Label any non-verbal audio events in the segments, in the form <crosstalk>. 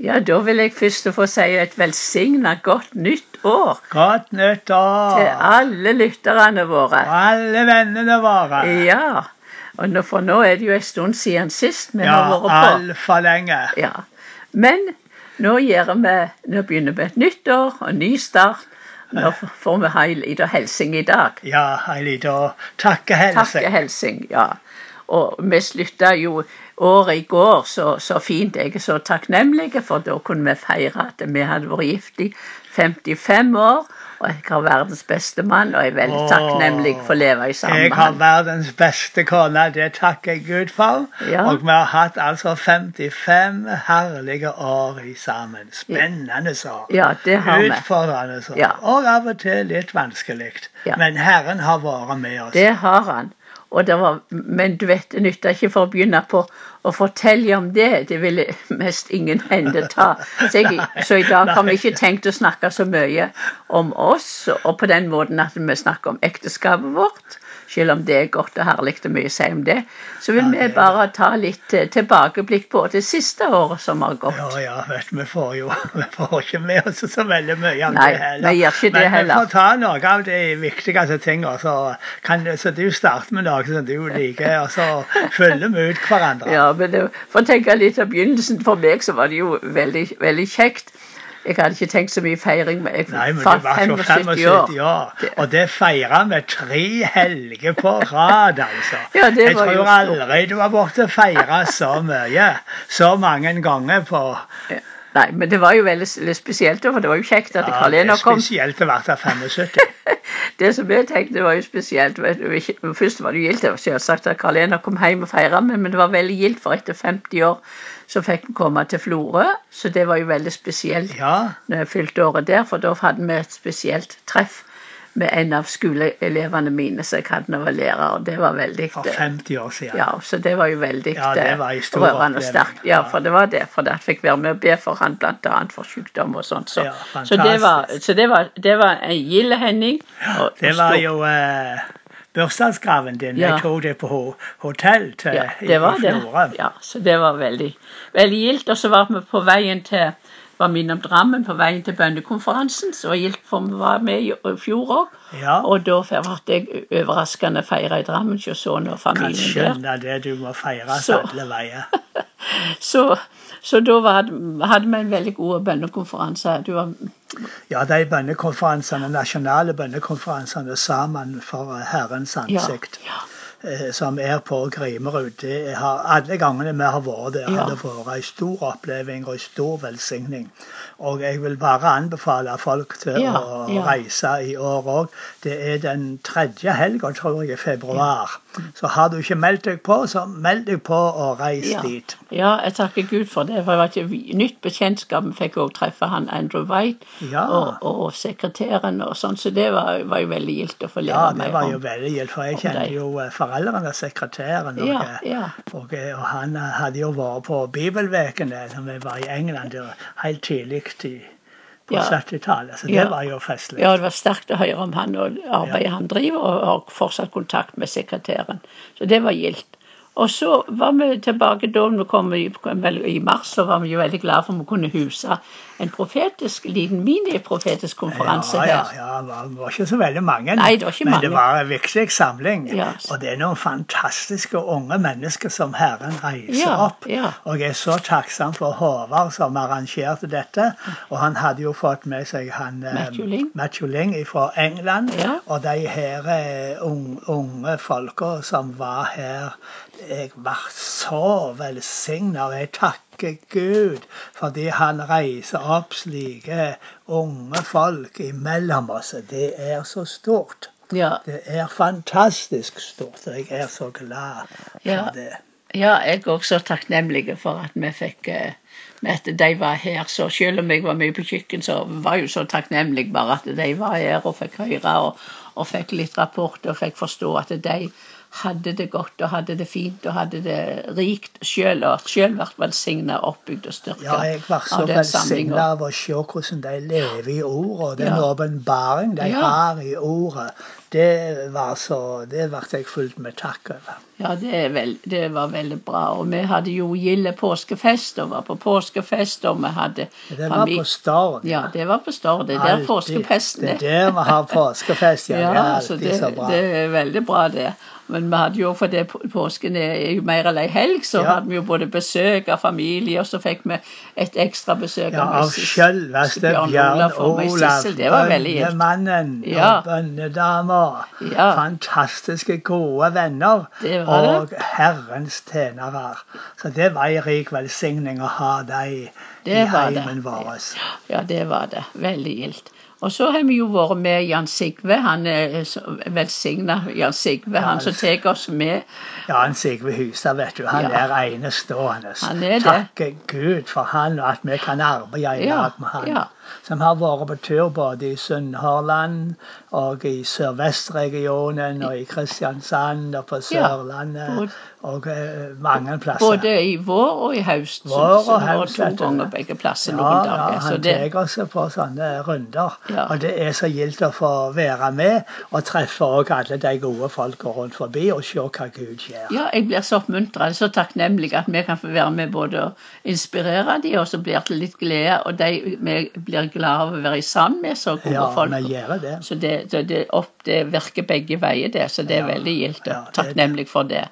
Ja, da vil jeg først få si et velsigna godt nytt år Godt nytt år. til alle lytterne våre. Alle vennene våre. Ja. Og nå, for nå er det jo en stund siden sist vi Ja, har vært på. altfor lenge. Ja. Men nå, vi, nå begynner vi et nytt år og ny start. Nå får vi ha ei lita hilsing i dag. Ja, ei lita takkehelse. Takkehilsing, ja. Og vi slutta jo året i går så, så fint. Jeg er så takknemlig, for da kunne vi feire at vi hadde vært gift i 55 år. Og jeg har verdens beste mann, og jeg er veldig takknemlig for å leve i sammen Jeg har verdens beste kone, det takker jeg Gud for. Ja. Og vi har hatt altså 55 herlige år i sammen. Spennende år. Ja, det har vi. Utfordrende år. Ja. Og av og til litt vanskelig. Ja. Men Herren har vært med oss. Det har han. Var, men du vet, det nytter ikke for å begynne på å fortelle om det. Det ville mest ingen hende ta. Så, jeg, så i dag har vi ikke tenkt å snakke så mye om oss, og på den måten at vi snakker om ekteskapet vårt. Selv om det er godt og herlig og mye å si om det, så vil Ja, det vi bare ta litt eh, tilbakeblikk på det siste året som har gått. Ja, ja, vet vi får jo <laughs> vi får ikke med oss så veldig mye av Nei, det heller. vi gjør ikke det Men heller. vi får ta noe av de viktigste tingene. Så, kan, så du starter med noe som du liker, og så <laughs> følger vi ut hverandre. Ja, men det, For å tenke litt av begynnelsen, for meg så var det jo veldig, veldig kjekt. Jeg hadde ikke tenkt så mye feiring, men jeg Nei, men var så 75 75 år. Og det feira vi tre helger på rad, altså. Ja, det jeg var tror jo aldri du har blitt feira så mye. Så mange ganger på Nei, men det var jo veldig litt spesielt, for det var jo kjekt at Ja, det er kom. spesielt å være 75. <laughs> Det som jeg tenkte var jo spesielt Først var det gildt selvsagt at Karl Enar kom hjem og feira med, men det var veldig gildt, for etter 50 år så fikk han komme til Florø. Så det var jo veldig spesielt Ja, når jeg fylte året der, for da hadde vi et spesielt treff med en av skoleelevene mine som jeg hadde da jeg var lærer, og det var veldig for 50 år siden. Ja, så det var jo veldig Ja, det eh, var stor rørende og sterkt. Ja, for det var det. For da fikk være med og be for han bl.a. for sykdom og sånt. Så, Ja, så, det, var, så det var, det var en gild hending. og- Det var jo eh, bursdagsgraven din. Ja. Jeg tok det på ho hotell til, ja, det var i. Florø. Ja, så det var veldig, veldig gildt. Og så var vi på veien til var min om Drammen på veien til bønnekonferansen, for vi var med i fjor òg. Ja, Og da ble jeg overraskende feira i Drammen hos sønnen og kan familien der. skjønne det. Du må feires alle veier. <laughs> Så, så da var, hadde vi en veldig god bønnekonferanse. Du var Ja, de bønnekonferansene, nasjonale bønnekonferansene sammen for Herrens ansikt, ja. eh, som er på Grimerud, det har alle gangene vi har vært der, Ja. har det vært en stor oppleving og en stor velsigning. Og jeg vil bare anbefale folk til Ja, å ja. reise i år òg. Det er den tredje helga, tror jeg, i februar. Så har du ikke meldt deg på, så meld deg på og reis Ja. dit. Ja, jeg takker Gud for det. For det var et nytt bekjentskap. Vi fikk òg treffe han Andrew White Ja. og, og sekretæren og sånn, så det var, var jo veldig gildt å få lære Ja, det var jo veldig gildt, for jeg kjenner kjente jo eh, foreldrene sekretæren. Og, Ja, eh, ja. og, eh, og han eh, hadde jo vært på bibelvekene da vi var i England helt tidlig i, på Ja. 70-tallet. Så det var jo festlig. Ja, det var sterkt å høre om han og arbeidet han driver, og har fortsatt kontakt med sekretæren. Så det var gildt. Og så var vi tilbake da vi kom i, i mars, så var vi jo veldig glade for at vi kunne huse en profetisk, liten miniprofetisk konferanse ja, ja, her. ja, det var, det var ikke så veldig mange, Nei, det var ikke men mange. det var en viktig samling. Ja. Og det er noen fantastiske unge mennesker som Herren reiser Ja, opp. ja. Og jeg er så takksom for Håvard som arrangerte dette. Og han hadde jo fått med seg han eh, Matthew Ling. Fra England. Ja. Og de her eh, unge, unge folka som var her. Jeg var så velsigna, og jeg takker Gud fordi han reiser opp slike unge folk imellom oss. Det er så stort. Ja, Det er fantastisk stort, og jeg er så glad for Ja. det. Ja, jeg er også takknemlig for at vi fikk eh, at de var her. Så selv om jeg var mye på kjøkken, så var jeg jo så takknemlig bare at de var her og fikk høre og, og fikk litt rapport og fikk forstå at de hadde det godt og hadde det fint og hadde det rikt sjøl, og sjøl vært velsigna, oppbygd og styrka Ja, jeg var så velsigna av å se hvordan de lever i ordet, og den Ja. åpenbaring de Ja. har i ordet. Det var så Det ble jeg fullt med takk over. Ja, det, er vel, det var veldig bra. Og vi hadde jo gilde påskefest, og var på påskefest, og vi hadde Det var på Stord. Ja, det var på Stord. Det er der påskefesten er. Det er der vi har påskefest, ja. <laughs> Det er Ja, så alltid det, så bra. det er veldig bra, det. Men vi hadde jo, fordi på- påsken er jo mer eller ei helg, så Ja. hadde vi jo både besøk av familie, og så fikk vi et ekstra besøk Ja, av sjølveste Bjørn Olav. Det var veldig gildt. bønnemannen Ja. og bønnedama. Ja. Fantastiske, gode venner. Det var det. Og Herrens tjenere. Så det var en rik velsigning å ha dem i heimen vår. Ja, det var det. Veldig gildt. Og så har vi jo vært med Jan Sigve. Han er velsigna Jan Sigve, han som tar oss med. Jan Sigve Hustad, vet du, han Ja. er enestående. Han er det. Takke Gud for han, og at vi kan arbeide i Ja, lag med han. ja. Som har vært på tur både i Sunnhordland og i Sørvestregionen og i Kristiansand og på Sørlandet og eh, mange plasser. Både i vår og i høst. Vår og høst, to ganger begge plasser ja, noen dager. Ja, han det, tar oss på sånne runder. Ja. Og det er så gildt å få være med og treffe også alle de gode folka rundt forbi og se hva Gud gjør. ja, jeg blir så oppmuntret, så takknemlig at vi kan få være med både og inspirere de, og så blir det litt glede, og de vi blir glade av å være sammen med så gode Ja, folk. vi gjør det. Så det, det, det, opp, det virker begge veier, det. Så det er Ja, veldig gildt og takknemlig for det.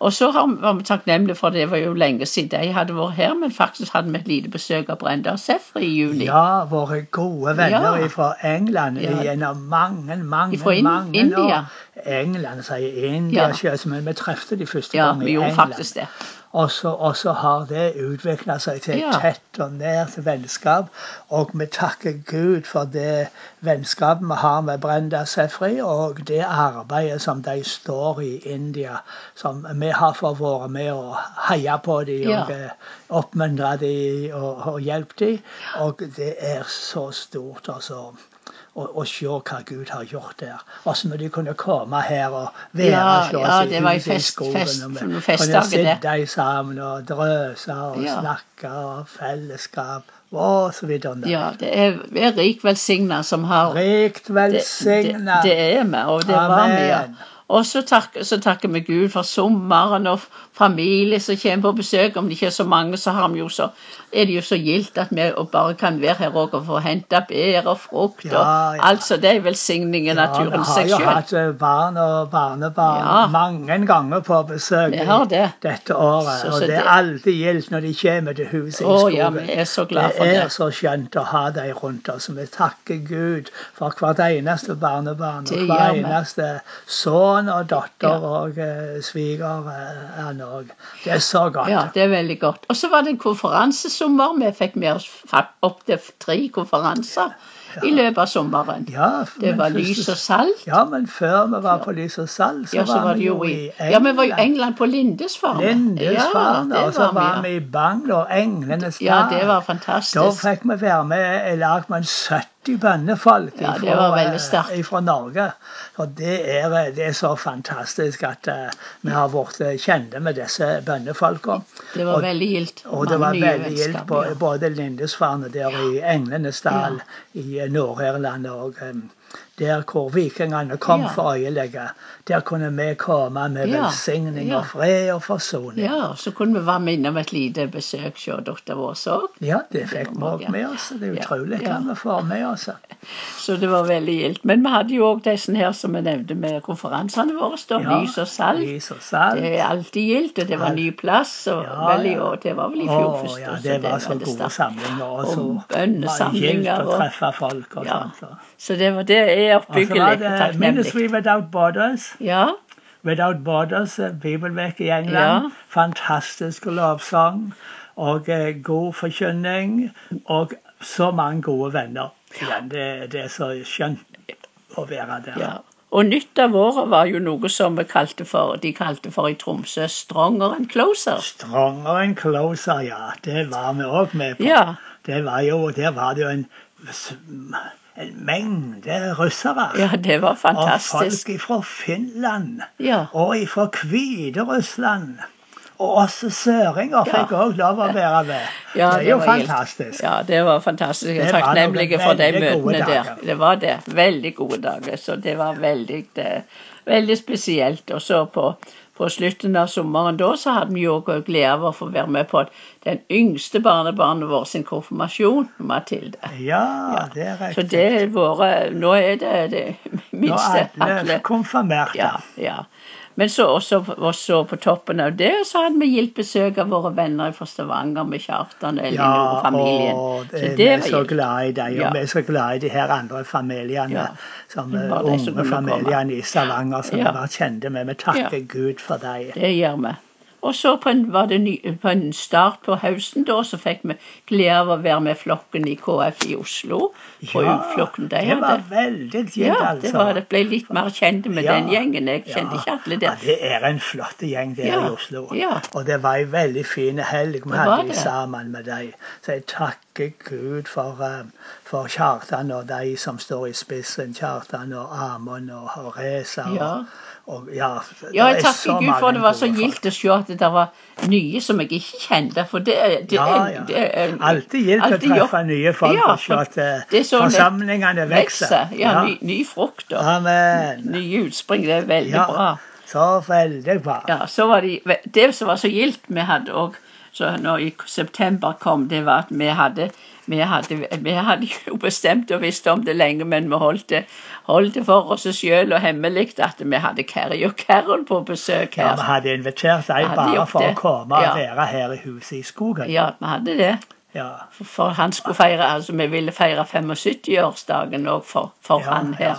Og så var vi takknemlige for det var jo lenge siden de hadde vært her, men faktisk hadde vi et lite besøk av Brenda og Sefri i juni. Ja, våre gode venner Ja. fra England Ja. gjennom mange, mange, fra In- mange India. år. England, sier India, Ja. men vi trefte de første Ja, gang vi gjorde faktisk det. Og så, og så har det utvikla seg til et tett og nært vennskap. Og vi takker Gud for det vennskapet vi har med Brenda Sefri, og det arbeidet som de står i India. Som vi har fått være med og heie på dem Ja. og oppmuntre dem og, og hjelpe dem. Og det er så stort, altså. Å, og se hva Gud har gjort der. Også når de kunne komme her og være Ja, slå ja, seg ut fest, i skogen. fest- og vi kunne det. sitte sammen og drøse og Ja. snakke og fellesskap og så videre. Ja, det er, er rik velsigna som har Rikt det, velsigna. det, det er vi, og det var vi, ja. Og så, takk, så takker vi Gud for sommeren og familie som kommer på besøk. Om det ikke er så mange, så jo så, er det jo så gildt at vi bare kan være her og få hente bær og frukt. Ja, og ja. Altså, det er velsigning i naturen seg ja, vi har jo hatt eh, barn og barnebarn Ja. mange ganger på besøk det. dette året. Så- og så det er alltid gildt når de kommer til huset i skogen. ja, vi er så glad for det er det. så skjønt å ha dem rundt oss. Vi takker Gud for hvert eneste barnebarn og hver eneste sønn og datter Ja. og sviger svigermann òg. Det er så godt. Ja, det er veldig godt. Og så var det en konferansesommer. Vi fikk med oss opptil tre konferanser i løpet av sommeren. Ja, Det var først- lys og salt. Ja, men før vi var på Lys og Salt, så, Ja, så var vi jo i England. Ja, vi var i England på Lindesfarne. Lindesfarne, Ja, og så var vi, i Bangor, Englenes ja. ja, det var Da fikk vi være med i lag med en 70 bønnefolk Ja, det var veldig sterkt. fra Norge. Og det er, det er så fantastisk at eh, vi har blitt eh, kjente med disse bønnefolka. Det var og- veldig gildt. Og det var veldig gildt på ja. både Lindesfarne der i Englenesdal i eh, Nord-Irland og der hvor vikingene kom Ja. for øyelegget. øyelegge. Der kunne vi komme med Ja, velsigning og fred og forsoning. Ja, så kunne vi være med innom et lite besøk hos dattera vår òg. Ja, det fikk vi òg med oss. Det er utrolig hva vi får med oss. <laughs> Så det var veldig gildt. Men vi hadde jo òg disse her som vi nevnte med konferansene våre. Da, lys og salt. Lys og salt. Det er alltid gildt, og det var ny plass. Og veldig, og det var vel i fjor først. ja, også, det var er så gode samlinger. Og Og så bønnesamlinger å og- treffe folk og sånt. så. Så det, var, det er Og så oppbyggelig Altså det. Ministry Without Borders. Ja, Without Borders, bibelverket i England. Ja. Fantastisk lovsang og eh, god forkynning. Og så mange gode venner. Igjen, det, det er så skjønt å være der. ja. Og nytt av året var jo noe som vi kalte for, de kalte for i Tromsø 'Stronger and Closer'. Stronger and closer, ja. Det var vi òg med på. Ja, Det var jo, der var det jo en, en mengde russere. ja det var Og folk fra Finland Ja, og fra Hviterussland Og også søringer fikk òg lov å være med. Ja, det er jo det fantastisk. fantastisk. Ja, det var fantastisk. Jeg er takknemlig for de møtene der. Det var det. Veldig gode dager. Så det var veldig, det, veldig spesielt. Og så på, på slutten av sommeren da, så hadde vi jo glede av å få være med på den yngste barnebarnet vårt sin konfirmasjon, Mathilde. Ja, det er Så det er våre Nå er det det Nå er alle konfirmerte. Ja, ja. Men så også, også på toppen av det så hadde vi gildt besøk av våre venner fra Stavanger med Kjartan og Elinor og familien. og Så det, det vi er så glad i Ja. og vi er så glad i de her andre familiene. Ja. Som unge familiene i Stavanger som Ja. vi var kjente med. Vi takker Gud for dem. Det gjør vi. Og så på en, var det ny, på en start på høsten da, så fikk vi glede av å være med flokken i KF i Oslo. På utflukten de det var hadde. veldig gildt, Ja, altså. det var det. Ble litt mer kjent med Ja. den gjengen. Jeg kjente Ja. ikke alle Ja, det er en flott gjeng der Ja, i Oslo. ja. Og det var en veldig fin helg vi hadde sammen med dem. Så jeg takker Gud for, eh, for Kjartan og de som står i spissen. Kjartan og Amon og, Reza. Ja. og, ja, det Ja, jeg er takker Gud for det var så gildt å se at det var nye som jeg ikke kjente. For det, det, Ja, ja. det er Alltid gildt å treffe nye folk Ja, og se at eh, det sånn forsamlingene vokser. Ja, ny, ny frukt og Amen. nye utspring. Det er veldig bra. Så veldig bra. Ja, så var de, Det som var så gildt vi hadde òg så når i september kom, det var at vi hadde vi hadde, vi hadde <laughs> jo bestemt og visst om det lenge, men vi holdt det, holdt det for oss sjøl og hemmelig at vi hadde Carrie og Carol på besøk her. Ja. Vi hadde invitert dem bare for for å det. komme og Ja. være her i huset i skogen. Ja, vi hadde det. Ja. For- han skulle feire, altså vi ville feire 75-årsdagen òg for, for Ja, han her. ja,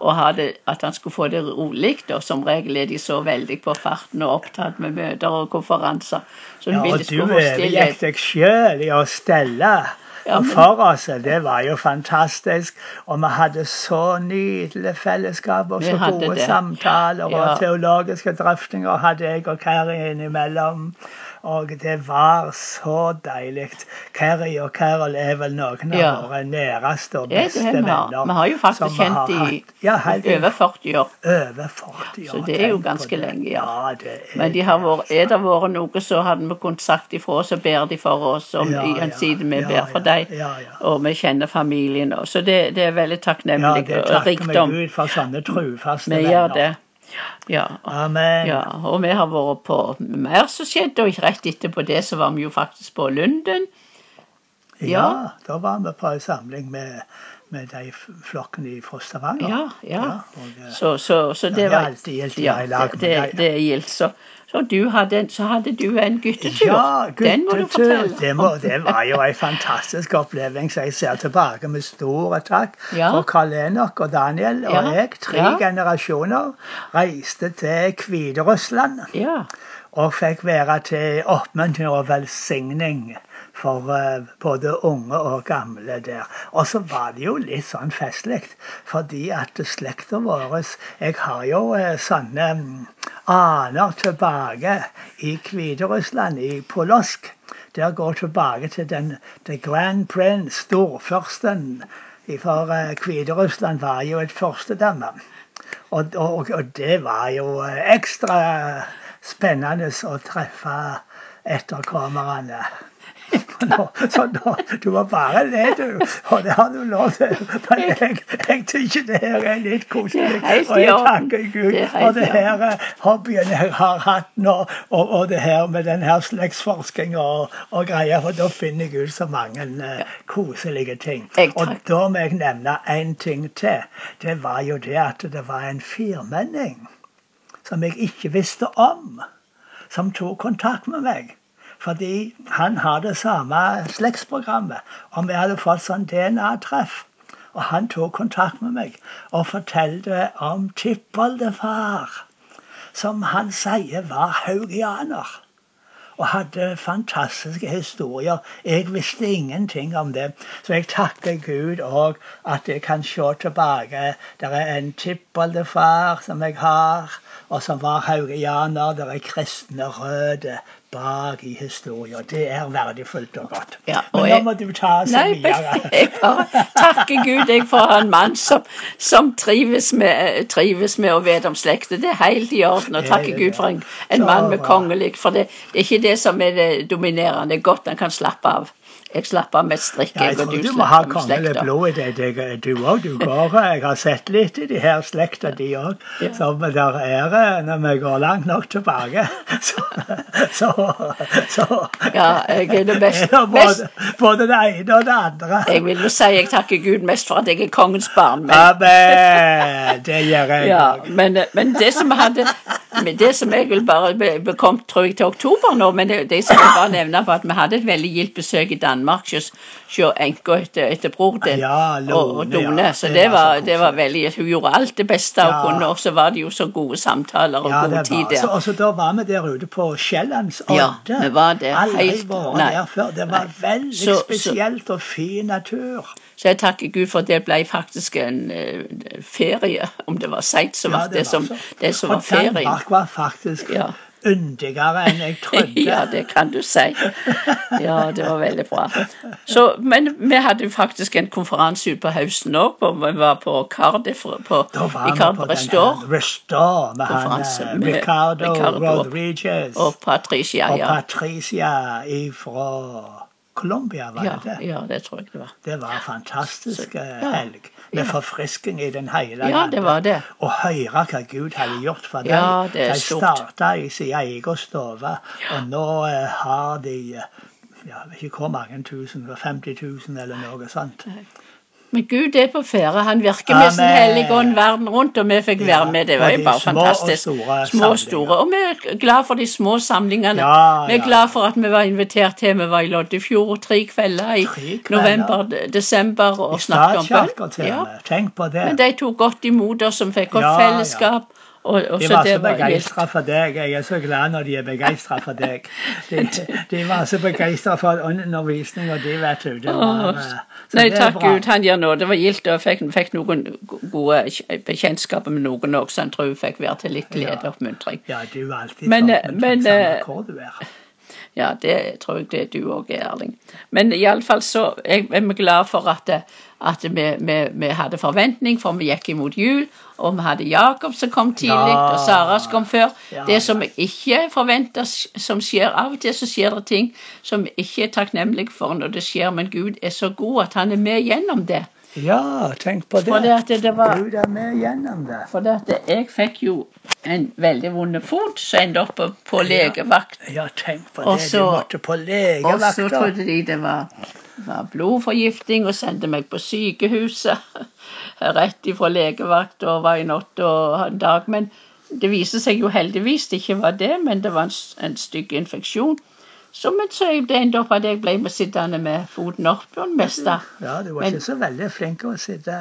Og hadde, at han skulle få det rolig. Og som regel er de så veldig på farten og opptatt med møter og konferanser. Så hun Ja, ville og få du Ja, og du overgikk deg sjøl i å stelle Ja, men- for oss. Det var jo fantastisk. Og vi hadde så nydelig fellesskap og så gode det. samtaler Ja. og teologiske drøftinger hadde jeg og Kari innimellom. Og det var så deilig. Carrie og Carol er vel noen av Ja. våre næreste og beste ja, venner. Vi har jo faktisk kjent i ja, over 40 år. over 40 år. Så det er jo ganske lenge, ja. det Men de har vært, er det vært noe, så hadde vi kunnet sagt ifra, så ber de for oss. Og side vi ber for ja. Og vi kjenner familien òg. Så det, det er veldig takknemlig. Ja, det takker vi. Gud for sånne trufaste Vi gjør det. Ja. Amen. Ja, og vi har vært på mer som skjedde, og rett etterpå det så var vi jo faktisk på Lunden. Ja, Ja. da var vi på en samling med, med de flokkene fra Stavanger. Ja, ja. og, eh, Så, så, så Ja, det det var ja, det, med det, det er gildt. Så, hadde, så hadde du en guttetur. Ja, Den må du guttetur. fortelle. Det, må, det var jo en fantastisk opplevelse. Jeg ser tilbake med stor takk Ja. for Karl Enok og Daniel og Ja, jeg, tre ja. generasjoner, reiste til Hviterussland. Ja, og fikk være til oppmuntring og velsigning for eh, både unge og gamle der. Og så var det jo litt sånn festlig, fordi at slekta vår Jeg har jo eh, sånne mm, aner tilbake i Hviterussland, i Polosk. Der går tilbake til den the grand prince, storførsten. For eh, Hviterussland var jo et førstedømme. Og, og, og det var jo ekstra spennende å treffe etterkommerne. <laughs> Nå, så nå, du må bare det, du. Og det har du lov til. Men jeg, jeg syns det her er litt koselig. Og jeg takker Gud Det for det her eh, hobbyen jeg har hatt nå, og, og det her med den her slektsforsking og, og greier. For da finner jeg ut så mange uh, koselige ting. Og da må jeg nevne én ting til. Det var jo det at det var en firmenning som jeg ikke visste om, som tok kontakt med meg. Fordi han har det samme slektsprogrammet, og vi hadde fått sånn DNA-treff. Og han tok kontakt med meg og fortalte om tippoldefar, som han sier var haugianer. Og hadde fantastiske historier. Jeg visste ingenting om det. Så jeg takker Gud òg at jeg kan se tilbake. Det er en tippoldefar som jeg har, og som var haugianer. Det er kristne røtter bak i historien. Det er verdifullt og godt. Ja, og Men nå må du ta oss Nei, videre. <laughs> jeg bare takker Gud jeg for en mann som, som trives, med, trives med å vite om slekter. Det er helt i orden. Og takker er Gud for en, en mann med kongelig. For det, det er ikke det som er det dominerende. Det er godt han kan slappe av. Jeg slapper av med strikk, Ja, jeg tror du du må ha kongelig blod i deg, du òg. Du går Jeg har sett litt i de her slekta, de òg. Ja. Som der er eh, når vi går langt nok tilbake. <laughs> Så, så, så Ja, jeg er det beste- er både, både det ene og det andre. Jeg vil jo si jeg takker Gud mest for at jeg er kongens barn. Men, Amen. Det gjør jeg ja, men, men det som hadde men Det som jeg vil bare bekomme, bekom, tror jeg, til oktober nå, men det, det som jeg bare nevner, var at vi hadde et veldig gildt besøk i Danmark hos enka etter, etter bror din. Ja, Lone, og. Lone. Så Det det var så det var veldig Hun gjorde alt det beste hun kunne, og så var det jo så gode samtaler og god tid der. Så, og så da var vi der ute på Sjællands Ja, vi var der helt- nei. der før. Det var veldig Så- så- spesielt og fin natur. Så jeg takker Gud for det ble faktisk en eh, ferie. Om det var seint, så Ja, var det det, var som, så. det som var ferien. Danmark var faktisk Ja. Yndigere enn jeg <laughs> trodde. Ja, det kan du si. Ja, det var veldig bra. Så, men vi hadde jo faktisk en konferanse ute på høsten òg. Vi var på Cardiff på, Da var i Cardiff Restore. Restore med han eh, med Ricardo, Ricardo Rodriguez Og Patricia, og. Patricia fra Colombia, var Ja, det det? ja, det tror jeg det var. Det var en fantastisk Så- eh, ja. helg. Med forfrisking i den hele Ja, det var det. Å høre hva Gud hadde gjort for dem. Ja, det er de starta i sin egen stue, og nå eh, har de eh, ja, ikke hvor mange tusen, 50 000 eller noe sånt. Men Gud er på ferde. Han virker med sin hellige ånd verden rundt, og vi fikk Ja, være med. Det var jo bare og fantastisk. store små og store. Og vi er glad for de små samlingene. Ja, vi er ja, glad for at vi var invitert til. Vi var i Loddefjord tre kvelder i Tre kvelder. november, desember og I snakket om bønn. Ja. og. Tenk på det. Men de tok godt imot oss, som fikk godt fellesskap. Og, De var så begeistra for deg. Jeg er så glad når de er begeistra for deg. De, de var så begeistra for undervisning, og det vet du. Det var, eh, så Nei, det er takk. Gud, han gjør noe. Det var gildt, og jeg fikk, fikk noen gode bekjentskaper med noen også, så jeg tror jeg fikk være til litt glede og oppmuntring. Ja, du er alltid Men, sånn, eh, men, samme eh, hvor du er. Ja, det tror jeg det du òg er, Erling. Men iallfall så jeg er vi glad for at, at vi, vi, vi hadde forventning, for vi gikk imot jul. Og vi hadde Jakob som kom tidlig, Ja. og Sara som kom før. Ja, det som jeg ikke forventer som skjer Av og til så skjer det ting som jeg ikke er takknemlig for når det skjer, men Gud er så god at han er med gjennom det. Ja, tenk på det. For det at det var Gud er med gjennom det. For det at jeg fikk jo en veldig vond fot som endte opp på, legevakt. Ja, tenk på det. Også, du måtte på legevakt. Og så trodde de det var, var blodforgifting og sendte meg på sykehuset. <laughs> Rett ifra legevakt og var i natt og en dag. Men det viste seg jo heldigvis det ikke var det, men det var en, en stygg infeksjon. Så, men så det endte opp at jeg ble med sittende med foten opp på det meste. Ja, du var Men- ikke så veldig flink å sitte,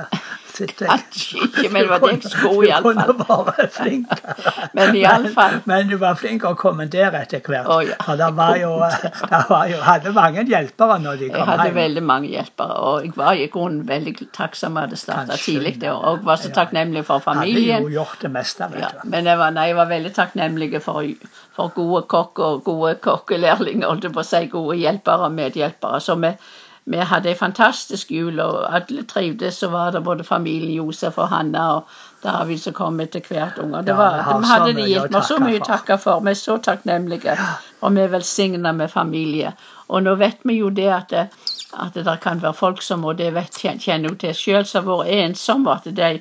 sitte. Kanskje ikke, men det var det jeg skulle i alle Du kunne være flinkere. <laughs> Men i alle fall. Men du var flink å kommentere etter hvert. Oh, ja. For det var jo, det var jo hadde mange hjelpere når de Jeg hadde hjem. veldig mange hjelpere, og jeg var i grunnen veldig takksom at det starta tidlig. skjønne Og var så takknemlig for familien. Hadde jo gjort det meste, vet Ja, du. men jeg var, nei, jeg var veldig takknemlig for, for gode kokker, gode kokkelærlinger, holdt jeg på å si, gode hjelpere og medhjelpere. Så vi, vi hadde en fantastisk jul, og alle trivdes. Så var det både familien Josef og Hanna og David som kom etter hvert unger. Det var, ja, de hadde de gitt meg så mye å takke for. Vi er så takknemlige, og vi er velsigna med familie. Og nå vet vi jo det at at det der kan være folk som, og det vet, kjenner jo til sjøl, som har vært ensomme, at det er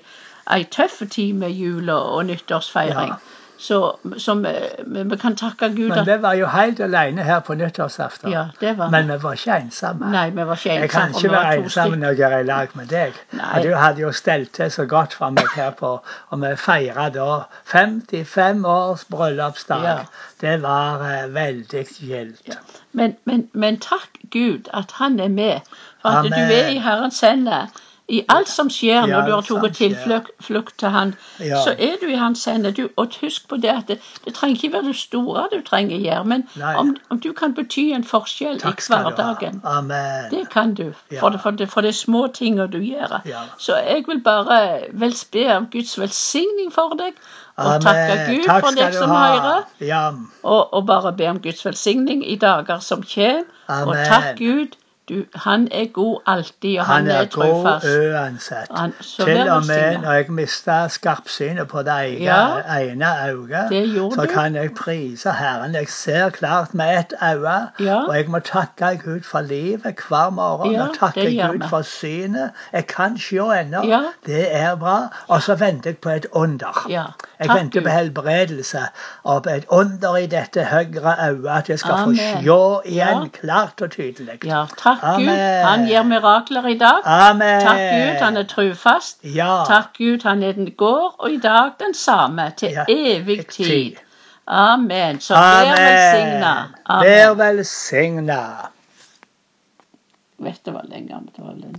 ei tøff tid med jul og, og nyttårsfeiring. Ja. Så, som vi, vi- kan takke Gud Men vi var jo helt alene her på nyttårsaften. Ja, det var. Men vi var ikke ensomme. Nei, vi var ikke Jeg kan ikke være ensom når jeg er i lag med deg. Nei. Du hadde jo stelt til så godt for meg her på Og vi feira da 55 års bryllupsdag. Ja. Det var uh, veldig gildt. Men, men, men takk Gud at Han er med. For at Amen. du er i Herrens hender. I alt som skjer når du har tatt tilflukt til Han, så er du i Hans hender. Du, og husk på det at det, det trenger ikke være det store du trenger gjøre, men om, om du kan bety en forskjell Takk i hverdagen. Amen. Det kan du, for, det, for, det, for er små ting du gjør. Så jeg vil bare be om Guds velsigning for deg, og Amen. takke Gud Takk for deg som hører. Ja. Og, og bare be om Guds velsigning i dager som kommer. Og takk Gud, han er god alltid, og han, Han er god trofast. uansett. Han- så Til og med når jeg mista skarpsynet på det ene, Ja. ene øyet, så du. kan jeg prise Herren. Jeg ser klart med ett øye, Ja. og jeg må takke Gud for livet hver morgen. Ja, og takke Gud for synet. Jeg kan se ennå. Ja. Det er bra. Og så venter jeg på et under. Jeg takk venter du. på helbredelse og et under i dette høyre øyet, at jeg skal Amen. få se igjen Ja. klart og tydelig. Ja, takk Amen. Gud. Han gjør mirakler i dag. Amen. Takk Gud, han er trufast. Ja. Takk Gud, han er den går, og i dag den samme, til Ja, evig tid. Amen. Så vær velsigna. Vær velsigna. Vet du hva lenge det var den